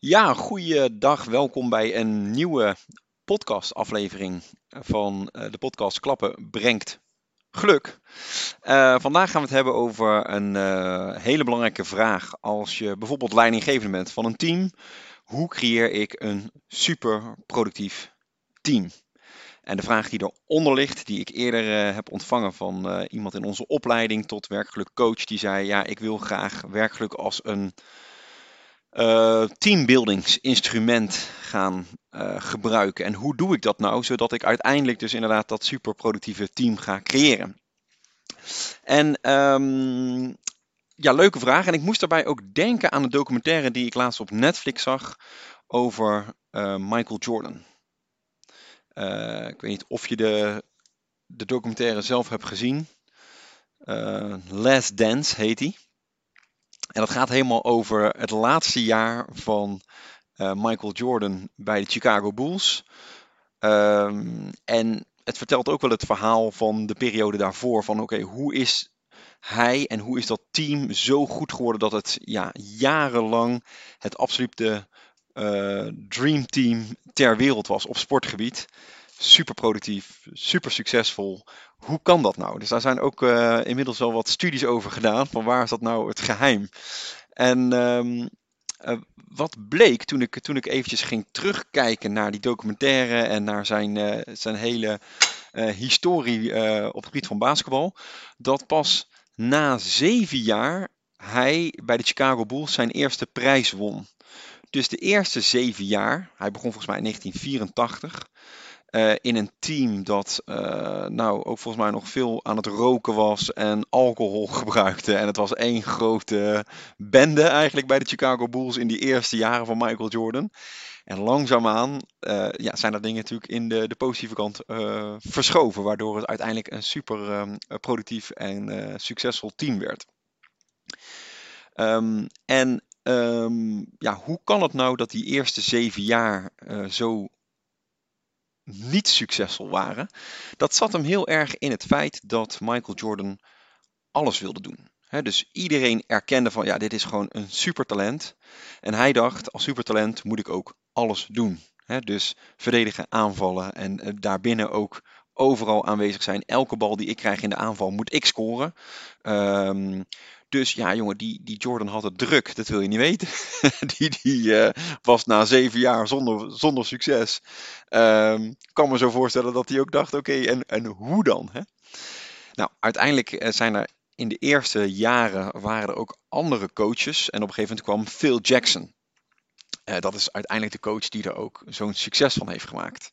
Ja, goeiedag. Welkom bij een nieuwe podcastaflevering van uh, de podcast Klappen brengt geluk. Uh, vandaag gaan we het hebben over een uh, hele belangrijke vraag. Als je bijvoorbeeld leidinggevende bent van een team, hoe creëer ik een super productief team? En de vraag die eronder ligt, die ik eerder heb ontvangen van iemand in onze opleiding tot werkgeluk coach, die zei: Ja, ik wil graag werkgeluk als een uh, teambuildingsinstrument gaan uh, gebruiken. En hoe doe ik dat nou, zodat ik uiteindelijk dus inderdaad dat superproductieve team ga creëren? En um, ja, leuke vraag. En ik moest daarbij ook denken aan een documentaire die ik laatst op Netflix zag over uh, Michael Jordan. ik weet niet of je de, de documentaire zelf hebt gezien. Last Dance heet die. En dat gaat helemaal over het laatste jaar van uh, Michael Jordan bij de Chicago Bulls. Um, en het vertelt ook wel het verhaal van de periode daarvoor. Van oké, hoe is hij en hoe is dat team zo goed geworden dat het ja, jarenlang het absolute uh, dream team ter wereld was op sportgebied super productief, super succesvol. Hoe kan dat nou? Dus daar zijn ook uh, inmiddels wel wat studies over gedaan. Van waar is dat nou het geheim? En um, uh, wat bleek toen ik, toen ik eventjes ging terugkijken naar die documentaire en naar zijn, uh, zijn hele historie op het gebied van basketbal, dat pas na zeven jaar hij bij de Chicago Bulls zijn eerste prijs won. Dus de eerste zeven jaar, hij begon volgens mij in 1984, uh, in een team dat uh, nou ook volgens mij nog veel aan het roken was en alcohol gebruikte. En het was één grote bende eigenlijk bij de Chicago Bulls in die eerste jaren van Michael Jordan. En langzaamaan uh, ja, zijn er dingen natuurlijk in de, de positieve kant verschoven, waardoor het uiteindelijk een super ehm, productief en succesvol team werd. Um, en um, ja, hoe kan het nou dat die eerste zeven jaar zo niet succesvol waren, dat zat hem heel erg in het feit dat Michael Jordan alles wilde doen. dus iedereen erkende van ja, dit is gewoon een supertalent. En hij dacht, als supertalent moet ik ook alles doen. dus verdedigen, aanvallen en uh, daarbinnen ook overal aanwezig zijn. Elke bal die ik krijg in de aanval moet ik scoren. Um, dus ja, jongen, die, die Jordan had het druk, dat wil je niet weten. die die uh, was na zeven jaar zonder, zonder succes. Um, kan me zo voorstellen dat hij ook dacht, oké, en, en hoe dan? Hè? Nou, uiteindelijk eh, zijn er in de eerste jaren waren er ook andere coaches. En op een gegeven moment kwam Phil Jackson. Uh, dat is uiteindelijk de coach die er ook zo'n succes van heeft gemaakt.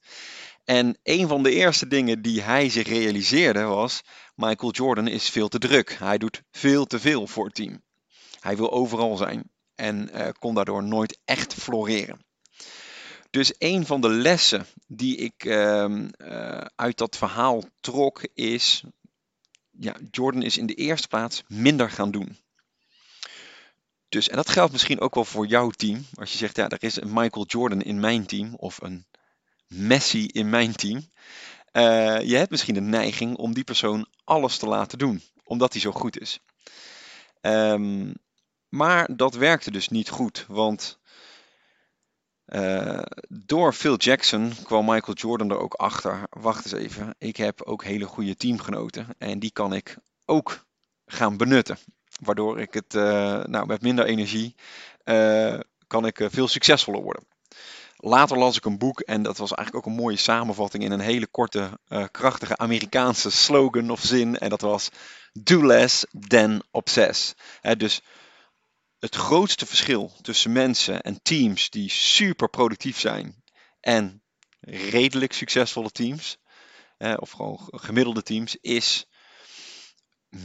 En een van de eerste dingen die hij zich realiseerde was: Michael Jordan is veel te druk. Hij doet veel te veel voor het team. Hij wil overal zijn en uh, kon daardoor nooit echt floreren. Dus een van de lessen die ik uh, uh, uit dat verhaal trok is: ja, Jordan is in de eerste plaats minder gaan doen. Dus, en dat geldt misschien ook wel voor jouw team. Als je zegt, ja, er is een Michael Jordan in mijn team of een Messi in mijn team. Uh, je hebt misschien de neiging om die persoon alles te laten doen, omdat hij zo goed is. Um, maar dat werkte dus niet goed, want uh, door Phil Jackson kwam Michael Jordan er ook achter. Wacht eens even, ik heb ook hele goede teamgenoten en die kan ik ook gaan benutten. Waardoor ik het uh, nou, met minder energie kan ik veel succesvoller worden. Later las ik een boek en dat was eigenlijk ook een mooie samenvatting in een hele korte, uh, krachtige Amerikaanse slogan of zin. En dat was do less than obsess. Dus het grootste verschil tussen mensen en teams die super productief zijn en redelijk succesvolle teams, of gewoon gemiddelde teams, is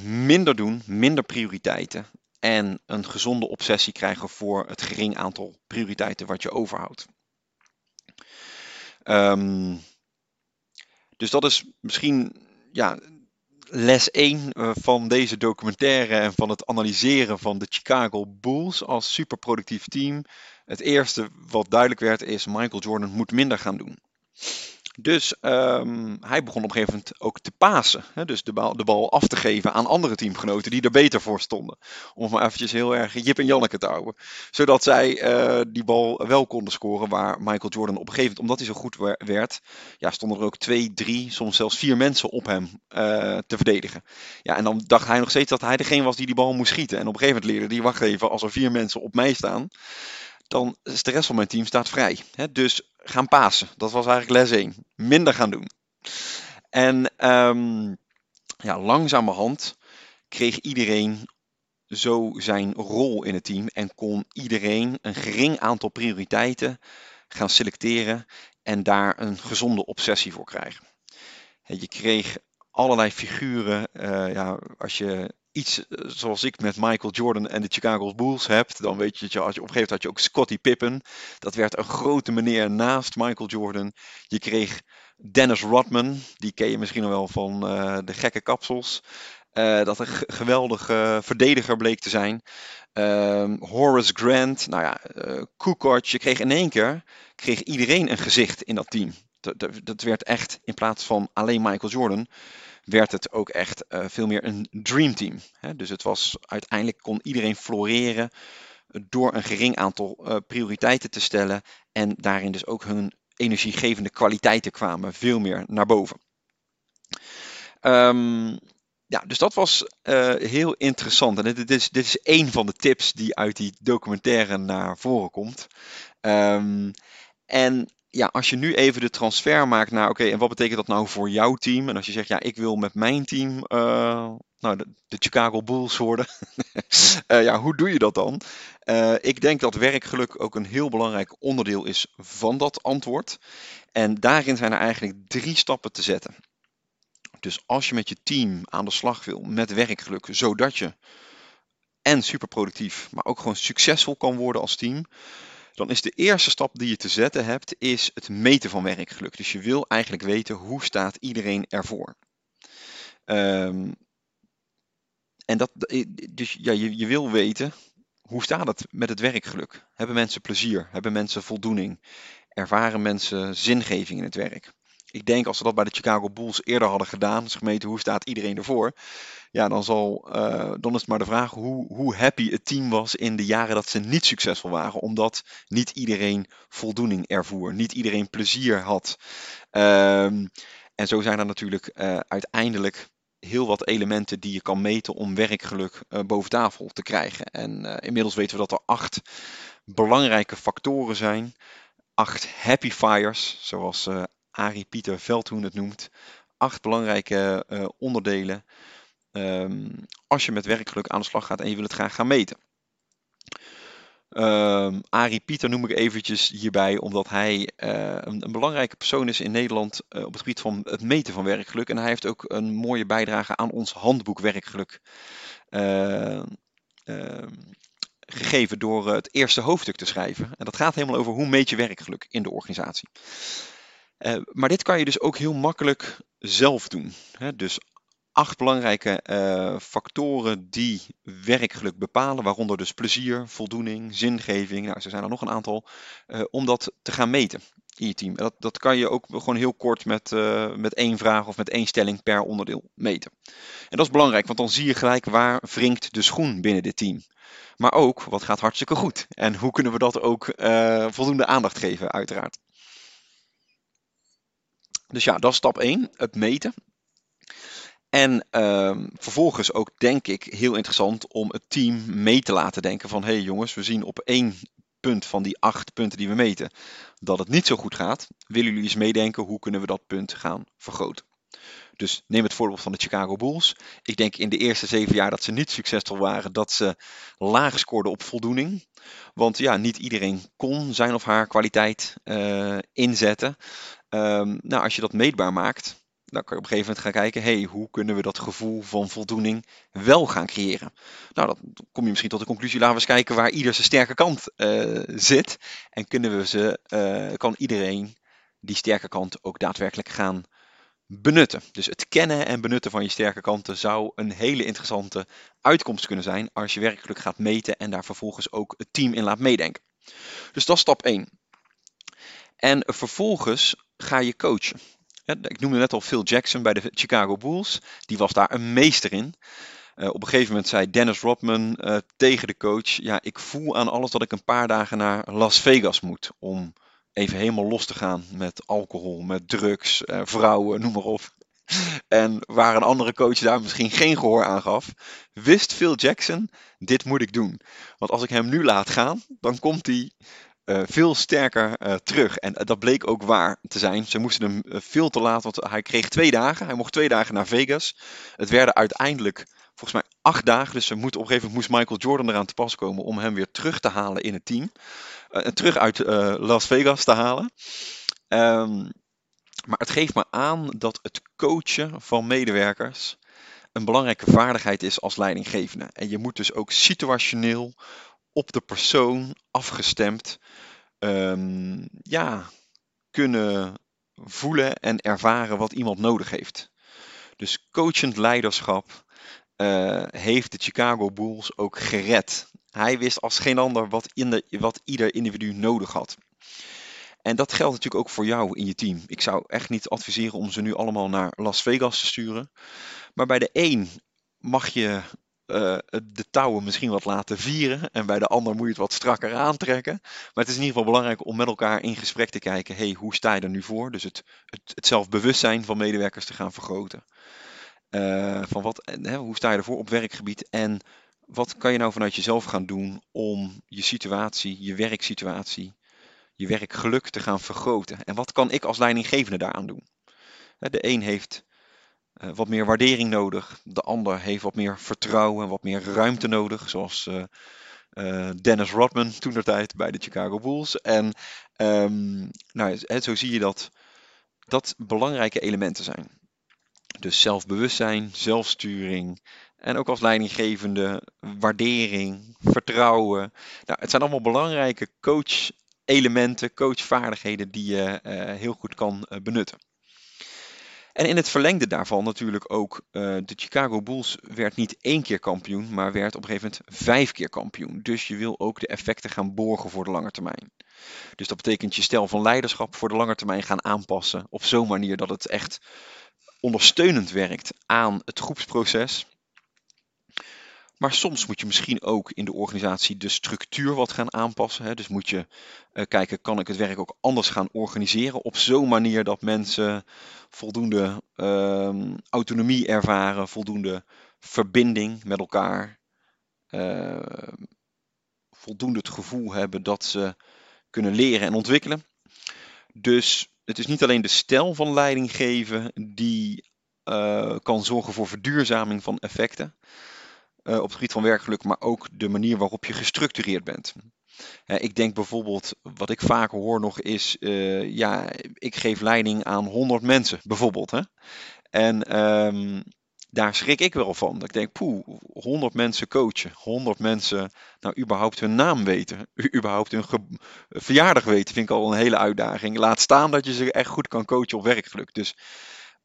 minder doen, minder prioriteiten en een gezonde obsessie krijgen voor het gering aantal prioriteiten wat je overhoudt. Um, dus dat is misschien ja, les 1 eh, van deze documentaire en van het analyseren van de Chicago Bulls als superproductief team. Het eerste wat duidelijk werd is Michael Jordan moet minder gaan doen. Dus um, hij begon op een gegeven moment ook te pasen. Hè? Dus de bal, de bal af te geven aan andere teamgenoten die er beter voor stonden. Om maar eventjes heel erg Jip en Janneke te houden. Zodat zij uh, die bal wel konden scoren. Waar Michael Jordan op een gegeven moment, omdat hij zo goed werd, ja, stonden er ook twee, drie, soms zelfs vier mensen op hem uh, te verdedigen. Ja, en dan dacht hij nog steeds dat hij degene was die die bal moest schieten. En op een gegeven moment leerde hij, wacht even, als er vier mensen op mij staan, dan is de rest van mijn team staat vrij. Dus gaan pasen. Dat was eigenlijk les 1. Minder gaan doen. En um, ja, langzamerhand kreeg iedereen zo zijn rol in het team en kon iedereen een gering aantal prioriteiten gaan selecteren en daar een gezonde obsessie voor krijgen. Je kreeg allerlei figuren. Uh, ja, als je iets eh, zoals ik met Michael Jordan en de Chicago Bulls hebt, dan weet je dat je, als je op een gegeven moment had je ook Scottie Pippen. Dat werd een grote meneer naast Michael Jordan. Je kreeg Dennis Rodman, die ken je misschien wel van uh, de gekke kapsels. Uh, dat een geweldige verdediger bleek te zijn. Uh, Horace Grant, nou ja, Kukoc. Je kreeg in één keer kreeg iedereen een gezicht in dat team. Dat, dat werd echt in plaats van alleen Michael Jordan werd het ook echt uh, veel meer een dreamteam. Dus het was uiteindelijk kon iedereen floreren door een gering aantal uh, prioriteiten te stellen en daarin dus ook hun energiegevende kwaliteiten kwamen veel meer naar boven. Um, ja, dus dat was uh, heel interessant. En dit is, dit is een van de tips die uit die documentaire naar voren komt. Um, en ja, als je nu even de transfer maakt naar, oké, en wat betekent dat nou voor jouw team? En als je zegt, ja, ik wil met mijn team uh, nou, de, Chicago Bulls worden. uh, ja, hoe doe je dat dan? Uh, ik denk dat werkgeluk ook een heel belangrijk onderdeel is van dat antwoord. En daarin zijn er eigenlijk drie stappen te zetten. Dus als je met je team aan de slag wil met werkgeluk, zodat je en super productief, maar ook gewoon succesvol kan worden als team, dan is de eerste stap die je te zetten hebt, is het meten van werkgeluk. Dus je wil eigenlijk weten hoe staat iedereen ervoor. Um, en dat, dus ja, je, je wil weten hoe staat het met het werkgeluk. Hebben mensen plezier? Hebben mensen voldoening? Ervaren mensen zingeving in het werk? Ik denk als ze dat bij de Chicago Bulls eerder hadden gedaan, dus gemeten hoe staat iedereen ervoor, ja, dan, zal, uh, dan is het maar de vraag hoe, hoe happy het team was in de jaren dat ze niet succesvol waren. Omdat niet iedereen voldoening ervoer, niet iedereen plezier had. Um, en zo zijn er natuurlijk uh, uiteindelijk heel wat elementen die je kan meten om werkgeluk uh, boven tafel te krijgen. En inmiddels weten we dat er acht belangrijke factoren zijn. Acht happy fires, zoals Arie Pieter Veldhoen het noemt. Acht belangrijke onderdelen um, als je met werkgeluk aan de slag gaat en je wil het graag gaan meten. Um, Arie Pieter noem ik eventjes hierbij, omdat hij uh, een, een, belangrijke persoon is in Nederland uh, op het gebied van het meten van werkgeluk. En hij heeft ook een mooie bijdrage aan ons handboek werkgeluk uh, gegeven door het eerste hoofdstuk te schrijven. En dat gaat helemaal over hoe meet je werkgeluk in de organisatie. Maar dit kan je dus ook heel makkelijk zelf doen. Hè? Dus acht belangrijke uh, factoren die werkgeluk bepalen, waaronder dus plezier, voldoening, zingeving. Nou, er zijn er nog een aantal, uh, om dat te gaan meten in je team. dat, dat kan je ook gewoon heel kort met, met één vraag of met één stelling per onderdeel meten. En dat is belangrijk, want dan zie je gelijk waar wringt de schoen binnen dit team. Maar ook, wat gaat hartstikke goed? En hoe kunnen we dat ook voldoende aandacht geven, uiteraard. Dus ja, dat is stap 1, het meten. En um, vervolgens ook denk ik heel interessant om het team mee te laten denken van hé hey jongens, we zien op één punt van die acht punten die we meten dat het niet zo goed gaat. Willen jullie eens meedenken hoe kunnen we dat punt gaan vergroten? Dus neem het voorbeeld van de Chicago Bulls. Ik denk in de eerste zeven jaar dat ze niet succesvol waren, dat ze laag scoorden op voldoening. Want ja, niet iedereen kon zijn of haar kwaliteit uh, inzetten. Um, nou, als je dat meetbaar maakt, dan kan je op een gegeven moment gaan kijken, hey, hoe kunnen we dat gevoel van voldoening wel gaan creëren? Nou, dan kom je misschien tot de conclusie, laten we eens kijken waar ieder zijn sterke kant uh, zit. En kunnen we ze, uh, kan iedereen die sterke kant ook daadwerkelijk gaan benutten. Dus het kennen en benutten van je sterke kanten zou een hele interessante uitkomst kunnen zijn als je werkelijk gaat meten en daar vervolgens ook het team in laat meedenken. Dus dat is stap 1. En vervolgens ga je coachen? Ik noemde net al Phil Jackson bij de Chicago Bulls. Die was daar een meester in. Uh, op een gegeven moment zei Dennis Rodman uh, tegen de coach: Ja, ik voel aan alles dat ik een paar dagen naar Las Vegas moet. Om even helemaal los te gaan met alcohol, met drugs, uh, vrouwen, noem maar op. En waar een andere coach daar misschien geen gehoor aan gaf, wist Phil Jackson: dit moet ik doen. Want als ik hem nu laat gaan, dan komt hij uh, veel sterker uh, terug. En dat bleek ook waar te zijn. Ze moesten hem veel te laat, want hij kreeg twee dagen. Hij mocht twee dagen naar Vegas. Het werden uiteindelijk volgens mij acht dagen. Dus ze moet, op een gegeven moment moest Michael Jordan eraan te pas komen om hem weer terug te halen in het team. Uh, terug uit Las Vegas te halen. Um, maar het geeft me aan dat het coachen van medewerkers een belangrijke vaardigheid is als leidinggevende. En je moet dus ook situationeel op de persoon afgestemd um, ja, kunnen voelen en ervaren wat iemand nodig heeft. Dus coachend leiderschap uh, heeft de Chicago Bulls ook gered. Hij wist als geen ander wat, in de, wat ieder individu nodig had. En dat geldt natuurlijk ook voor jou in je team. Ik zou echt niet adviseren om ze nu allemaal naar Las Vegas te sturen. Maar bij de een mag je uh, de touwen misschien wat laten vieren. En bij de ander moet je het wat strakker aantrekken. Maar het is in ieder geval belangrijk om met elkaar in gesprek te kijken. hey, hoe sta je er nu voor? Dus het, het, het zelfbewustzijn van medewerkers te gaan vergroten. Uh, van wat, hè, hoe sta je ervoor op werkgebied? En wat kan je nou vanuit jezelf gaan doen om je situatie, je werksituatie, je werkgeluk te gaan vergroten. En wat kan ik als leidinggevende daaraan doen? De een heeft uh, wat meer waardering nodig, de ander heeft wat meer vertrouwen, wat meer ruimte nodig, zoals uh, uh, Dennis Rodman toen de tijd bij de Chicago Bulls. En um, nou, zo zie je dat dat belangrijke elementen zijn. Dus zelfbewustzijn, zelfsturing en ook als leidinggevende waardering, vertrouwen. Nou, het zijn allemaal belangrijke coach elementen, coachvaardigheden die je heel goed kan benutten. En in het verlengde daarvan natuurlijk ook uh, de Chicago Bulls werd niet één keer kampioen, maar werd op een gegeven moment vijf keer kampioen. Dus je wil ook de effecten gaan borgen voor de lange termijn. Dus dat betekent je stijl van leiderschap voor de lange termijn gaan aanpassen op zo'n manier dat het echt ondersteunend werkt aan het groepsproces. Maar soms moet je misschien ook in de organisatie de structuur wat gaan aanpassen. Hè. Dus moet je uh, kijken, kan ik het werk ook anders gaan organiseren op zo'n manier dat mensen voldoende uh, autonomie ervaren, voldoende verbinding met elkaar, uh, voldoende het gevoel hebben dat ze kunnen leren en ontwikkelen. Dus het is niet alleen de stijl van leiding geven die uh, kan zorgen voor verduurzaming van effecten. Uh, op het gebied van werkgeluk, maar ook de manier waarop je gestructureerd bent. Ik denk bijvoorbeeld, wat ik vaker hoor nog is, uh, ja, ik geef leiding aan 100 mensen, bijvoorbeeld. Hè? En um, daar schrik ik wel van. Dat ik denk, poeh, 100 mensen coachen, 100 mensen nou überhaupt hun naam weten, überhaupt hun verjaardag weten, vind ik al een hele uitdaging. Laat staan dat je ze echt goed kan coachen op werkgeluk. Dus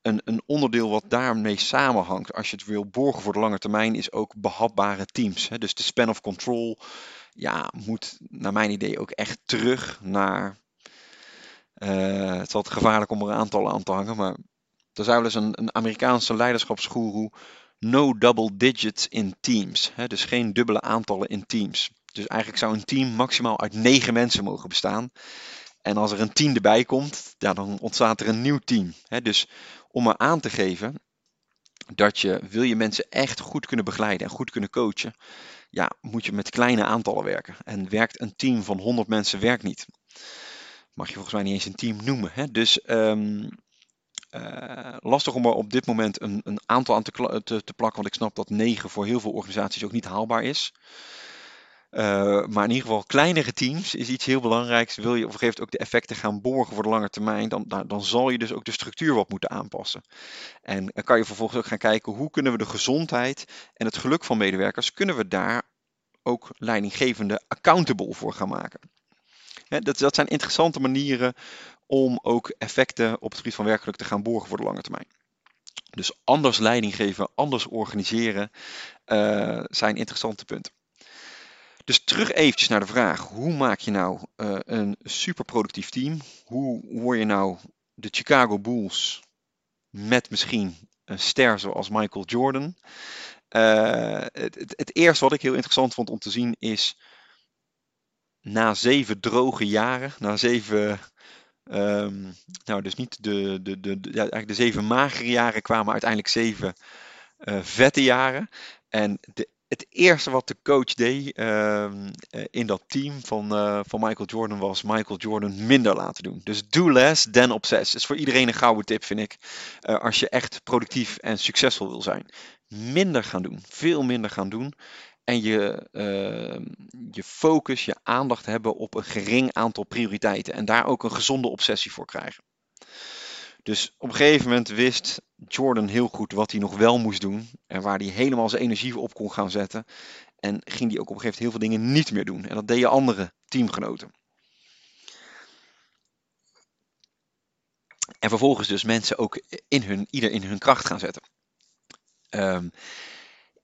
een, een onderdeel wat daarmee samenhangt, als je het wil borgen voor de lange termijn, is ook behapbare teams. Hè? Dus de span of control ja, moet naar mijn idee ook echt terug naar. Uh, het is gevaarlijk om er aantallen aan te hangen, maar er zou eens een, een Amerikaanse leiderschapsgoeroe no double digits in teams. Hè? Dus geen dubbele aantallen in teams. Dus eigenlijk zou een team maximaal uit negen mensen mogen bestaan. En als er een tien erbij komt, ja, dan ontstaat er een nieuw team. Hè? Dus om maar aan te geven dat je, wil je mensen echt goed kunnen begeleiden en goed kunnen coachen, ja, moet je met kleine aantallen werken. En werkt een team van 100 mensen werkt niet. Mag je volgens mij niet eens een team noemen. Hè? Dus um, uh, lastig om er op dit moment een, een aantal aan te, te, te, plakken, want ik snap dat 9 voor heel veel organisaties ook niet haalbaar is. Uh, maar in ieder geval kleinere teams is iets heel belangrijks. Wil je op een gegeven moment ook de effecten gaan borgen voor de lange termijn, dan, dan, zal je dus ook de structuur wat moeten aanpassen. En dan kan je vervolgens ook gaan kijken hoe kunnen we de gezondheid en het geluk van medewerkers, kunnen we daar ook leidinggevende accountable voor gaan maken. dat, dat zijn interessante manieren om ook effecten op het gebied van werkgeluk te gaan borgen voor de lange termijn. Dus anders leiding geven, anders organiseren uh, zijn interessante punten. Dus terug eventjes naar de vraag, hoe maak je nou uh, een superproductief team? Hoe word je nou de Chicago Bulls met misschien een ster zoals Michael Jordan. Uh, het, het, het, eerste wat ik heel interessant vond om te zien is na zeven droge jaren, na zeven, um, nou dus niet de, de, de, ja, eigenlijk de zeven magere jaren kwamen uiteindelijk zeven uh, vette jaren. En de het eerste wat de coach deed uh, in dat team van, uh, van Michael Jordan was Michael Jordan minder laten doen. Dus do less than obsess. Dat is voor iedereen een gouden tip, vind ik. Uh, als je echt productief en succesvol wil zijn. Minder gaan doen. Veel minder gaan doen. En je, ehm, je focus, je aandacht hebben op een gering aantal prioriteiten. En daar ook een gezonde obsessie voor krijgen. Dus op een gegeven moment wist Jordan heel goed wat hij nog wel moest doen. En waar hij helemaal zijn energie op kon gaan zetten. En ging hij ook op een gegeven moment heel veel dingen niet meer doen. En dat deden andere teamgenoten. En vervolgens dus mensen ook in hun, ieder in hun kracht gaan zetten. Um,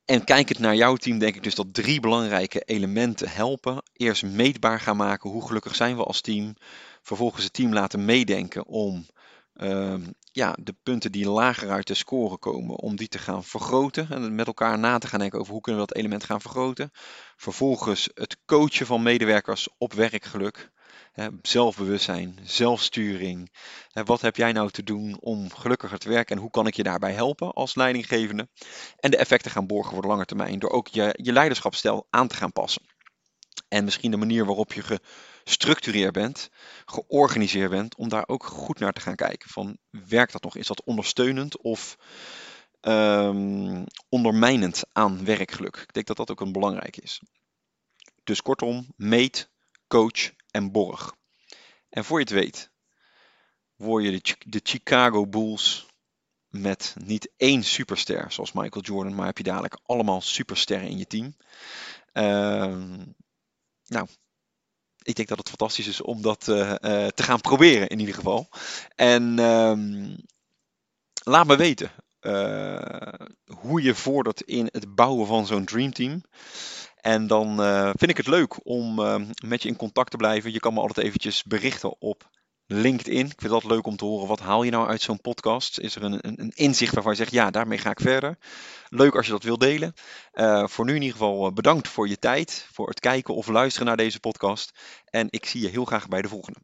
en kijkend naar jouw team denk ik dus dat drie belangrijke elementen helpen. Eerst meetbaar gaan maken, hoe gelukkig zijn we als team. Vervolgens het team laten meedenken om Ehm, ja, de punten die lager uit de score komen, om die te gaan vergroten. En met elkaar na te gaan denken over hoe kunnen we dat element gaan vergroten. Vervolgens het coachen van medewerkers op werkgeluk. Hè, zelfbewustzijn, zelfsturing. Hè, wat heb jij nou te doen om gelukkiger te werken en hoe kan ik je daarbij helpen als leidinggevende? En de effecten gaan borgen voor de lange termijn door ook je, je leiderschapsstijl aan te gaan passen. En misschien de manier waarop je gestructureerd bent, georganiseerd bent, om daar ook goed naar te gaan kijken. Van werkt dat nog? Is dat ondersteunend of um, ondermijnend aan werkgeluk? Ik denk dat dat ook een belangrijk is. Dus kortom, meet, coach en borg. En voor je het weet, word je de, de Chicago Bulls met niet één superster zoals Michael Jordan, maar heb je dadelijk allemaal supersterren in je team. Uh, nou, ik denk dat het fantastisch is om dat uh, uh, te gaan proberen in ieder geval. En um, laat me weten uh, hoe je vordert in het bouwen van zo'n dreamteam. En dan vind ik het leuk om met je in contact te blijven. Je kan me altijd eventjes berichten op LinkedIn. Ik vind altijd leuk om te horen, wat haal je nou uit zo'n podcast? Is er een, een, een, inzicht waarvan je zegt, ja, daarmee ga ik verder? Leuk als je dat wilt delen. Uh, voor nu in ieder geval eh, bedankt voor je tijd, voor het kijken of luisteren naar deze podcast. En ik zie je heel graag bij de volgende.